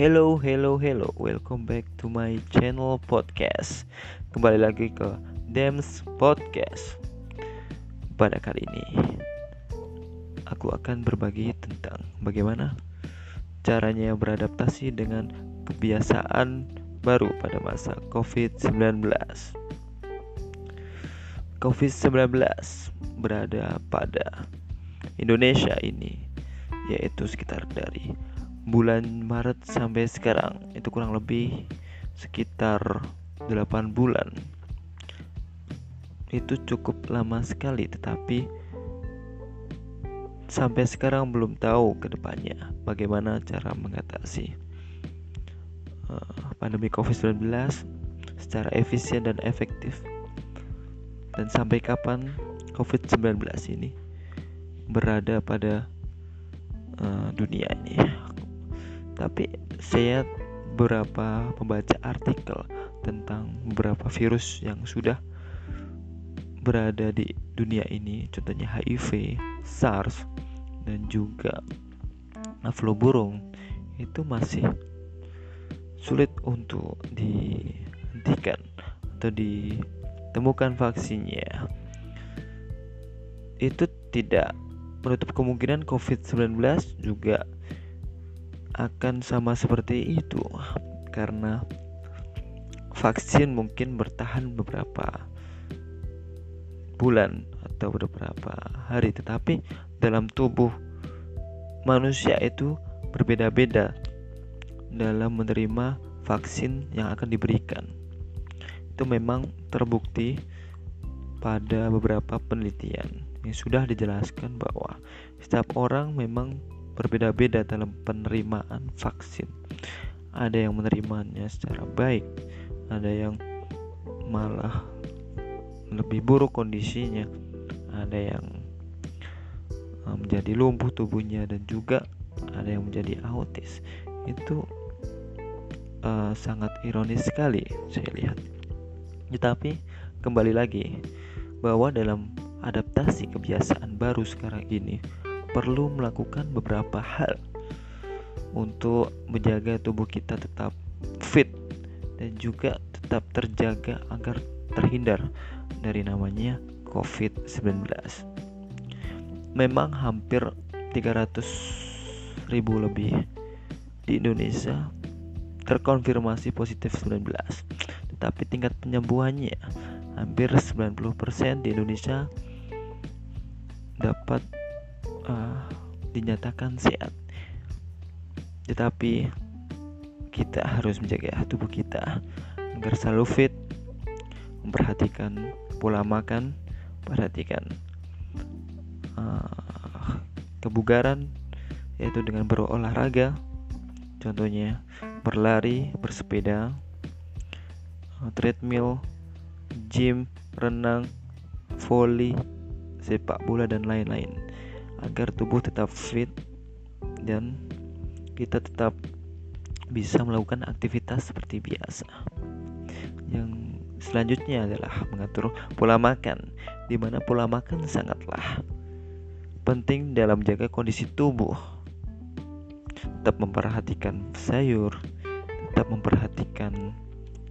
Hello, hello, hello. Welcome back to my channel podcast. Kembali lagi ke Dems Podcast. Pada kali ini, aku akan berbagi tentang bagaimana caranya beradaptasi dengan kebiasaan baru pada masa COVID-19. COVID-19 berada pada Indonesia ini, yaitu sekitar dari bulan Maret sampai sekarang itu kurang lebih sekitar 8 bulan. Itu cukup lama sekali tetapi sampai sekarang belum tahu ke depannya bagaimana cara mengatasi uh, pandemi COVID-19 secara efisien dan efektif. Dan sampai kapan COVID-19 ini berada pada uh, dunia ini tapi saya beberapa membaca artikel tentang beberapa virus yang sudah berada di dunia ini contohnya HIV, SARS dan juga flu burung itu masih sulit untuk dihentikan atau ditemukan vaksinnya. Itu tidak menutup kemungkinan COVID-19 juga akan sama seperti itu karena vaksin mungkin bertahan beberapa bulan atau beberapa hari tetapi dalam tubuh manusia itu berbeda-beda dalam menerima vaksin yang akan diberikan. Itu memang terbukti pada beberapa penelitian yang sudah dijelaskan bahwa setiap orang memang berbeda-beda dalam penerimaan vaksin. Ada yang menerimanya secara baik, ada yang malah lebih buruk kondisinya, ada yang eh, menjadi lumpuh tubuhnya dan juga ada yang menjadi autis. Itu uh, sangat ironis sekali saya lihat. Tetapi kembali lagi bahwa dalam adaptasi kebiasaan baru sekarang ini perlu melakukan beberapa hal untuk menjaga tubuh kita tetap fit dan juga tetap terjaga agar terhindar dari namanya COVID-19. Memang hampir 300 ribu lebih di Indonesia terkonfirmasi positif 19 tetapi tingkat penyembuhannya hampir 90% di Indonesia dapat uh, dinyatakan sehat. Tetapi kita harus menjaga tubuh kita agar selalu fit, memperhatikan pola makan, perhatikan uh, kebugaran yaitu dengan berolahraga, contohnya berlari, bersepeda, uh, treadmill, gym, renang, volley, sepak bola dan lain-lain agar tubuh tetap fit dan kita tetap bisa melakukan aktivitas seperti biasa. Yang selanjutnya adalah mengatur pola makan, di mana pola makan sangatlah penting dalam menjaga kondisi tubuh. Tetap memperhatikan sayur, tetap memperhatikan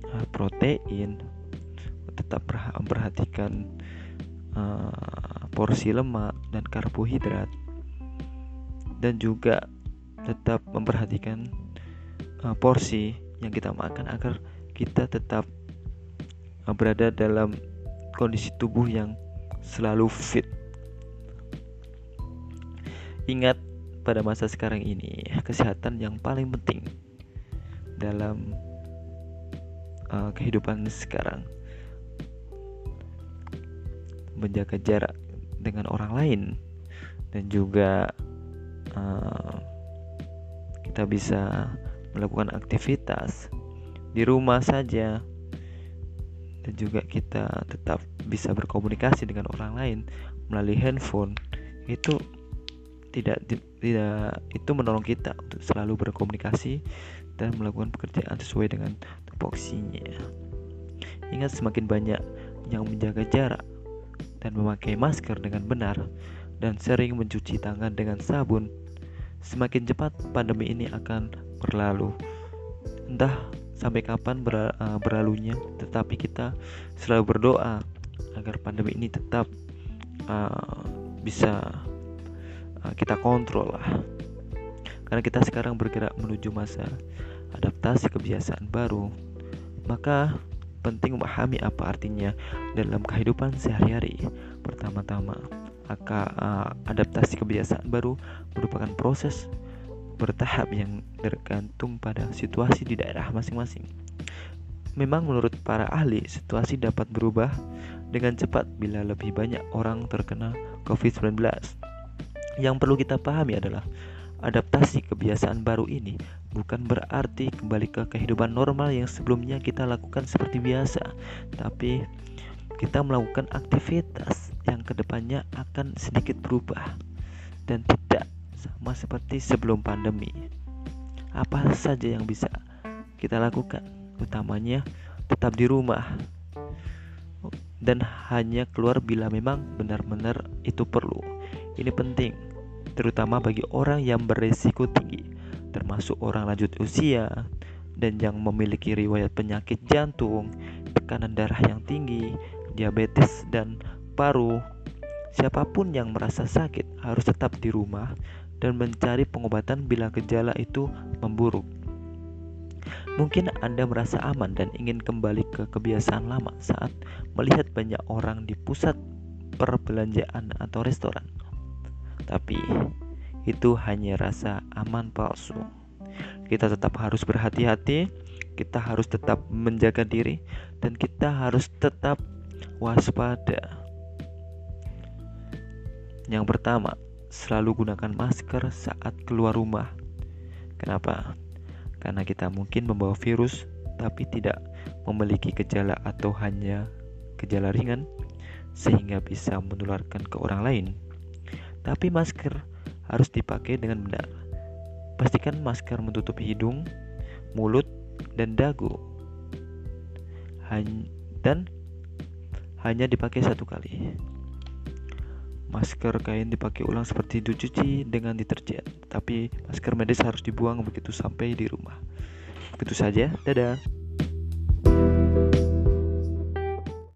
uh, protein, tetap memperhatikan uh, porsi lemak dan karbohidrat. Dan juga tetap memperhatikan uh, porsi yang kita makan agar kita tetap uh, berada dalam kondisi tubuh yang selalu fit. Ingat pada masa sekarang ini kesehatan yang paling penting dalam uh, kehidupan sekarang. Menjaga jarak dengan orang lain. Dan juga uh, kita bisa melakukan aktivitas di rumah saja. Dan juga kita tetap bisa berkomunikasi dengan orang lain melalui handphone. Itu tidak tidak itu menolong kita untuk selalu berkomunikasi dan melakukan pekerjaan sesuai dengan tupoksinya. Ingat semakin banyak yang menjaga jarak dan memakai masker dengan benar dan sering mencuci tangan dengan sabun, semakin cepat pandemi ini akan berlalu. entah sampai kapan uh, berlalunya tetapi kita selalu berdoa agar pandemi ini tetap uh, bisa uh, kita kontrol lah karena kita sekarang bergerak menuju masa adaptasi kebiasaan baru maka penting memahami apa artinya dalam kehidupan sehari-hari pertama-tama adaptasi kebiasaan baru merupakan proses bertahap yang tergantung pada situasi di daerah masing-masing. Memang menurut para ahli, situasi dapat berubah dengan cepat bila lebih banyak orang terkena COVID-19. Yang perlu kita pahami adalah adaptasi kebiasaan baru ini bukan berarti kembali ke kehidupan normal yang sebelumnya kita lakukan seperti biasa, tapi kita melakukan aktivitas yang ke depannya akan sedikit berubah dan tidak sama seperti sebelum pandemi. Apa saja yang bisa kita lakukan? Utamanya tetap di rumah dan hanya keluar bila memang benar-benar itu perlu. Ini penting, terutama bagi orang yang beresiko tinggi, termasuk orang lanjut usia dan yang memiliki riwayat penyakit jantung, tekanan darah yang tinggi, diabetes, dan paru. Siapa pun yang merasa sakit harus tetap di rumah dan mencari pengobatan bila gejala itu memburuk. Mungkin Anda merasa aman dan ingin kembali ke kebiasaan lama saat melihat banyak orang di pusat perbelanjaan atau restoran. Tapi itu hanya rasa aman palsu. Kita tetap harus berhati-hati, kita harus tetap menjaga diri, dan kita harus tetap waspada. Yang pertama, selalu gunakan masker saat keluar rumah. Kenapa? Karena kita mungkin membawa virus tapi tidak memiliki gejala atau hanya gejala ringan sehingga bisa menularkan ke orang lain. Tapi masker harus dipakai dengan benar. Pastikan masker menutup hidung, mulut, dan dagu. dan hanya dipakai satu kali. Masker kain dipakai ulang seperti dicuci dengan deterjen, tapi masker medis harus dibuang begitu sampai di rumah. Begitu saja, dadah.